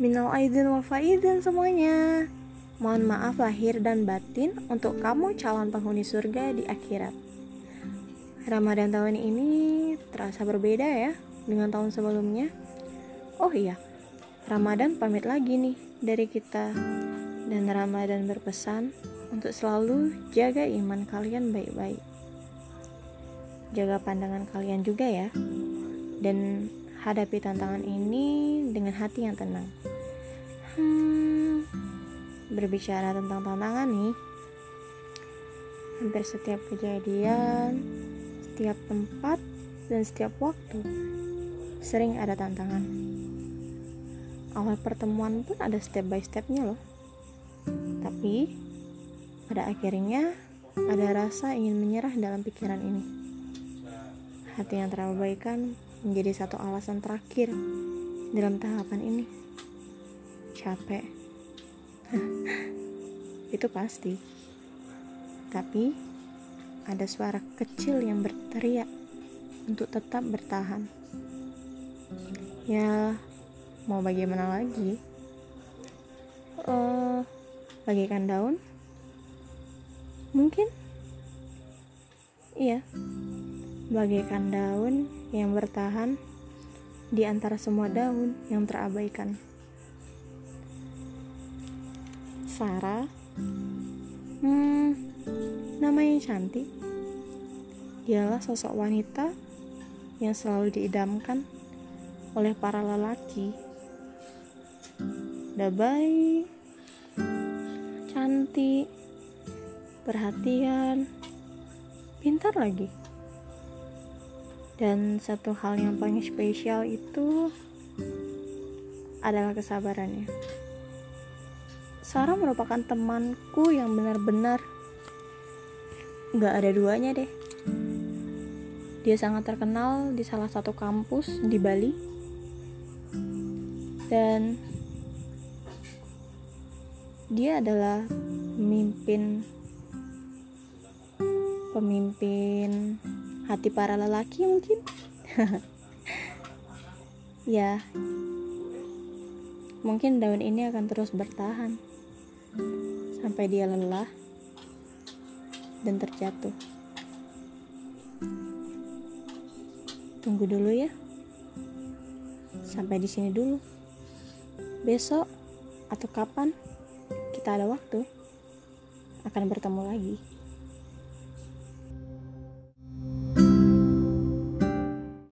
Minal aidin wal faizin semuanya. Mohon maaf lahir dan batin untuk kamu calon penghuni surga di akhirat. Ramadan tahun ini terasa berbeda ya dengan tahun sebelumnya. Oh iya, Ramadan pamit lagi nih dari kita. Dan Ramadan berpesan untuk selalu jaga iman kalian baik-baik. Jaga pandangan kalian juga ya. Dan hadapi tantangan ini dengan hati yang tenang. Hmm, berbicara tentang tantangan nih, hampir setiap kejadian, setiap tempat, dan setiap waktu sering ada tantangan. Awal pertemuan pun ada step by stepnya loh. Tapi pada akhirnya ada rasa ingin menyerah dalam pikiran ini. Hati yang terabaikan menjadi satu alasan terakhir dalam tahapan ini. Capek. Itu pasti. Tapi ada suara kecil yang berteriak untuk tetap bertahan. Ya, mau bagaimana lagi? Uh, bagaikan daun? Mungkin? Iya bagaikan daun yang bertahan di antara semua daun yang terabaikan. Sarah, hmm, namanya cantik. Dialah sosok wanita yang selalu diidamkan oleh para lelaki. Udah baik, cantik, perhatian, pintar lagi. Dan satu hal yang paling spesial itu adalah kesabarannya. Sarah merupakan temanku yang benar-benar gak ada duanya deh. Dia sangat terkenal di salah satu kampus di Bali. Dan dia adalah pemimpin pemimpin hati para lelaki mungkin ya mungkin daun ini akan terus bertahan sampai dia lelah dan terjatuh. Tunggu dulu ya. Sampai di sini dulu. Besok atau kapan kita ada waktu. Akan bertemu lagi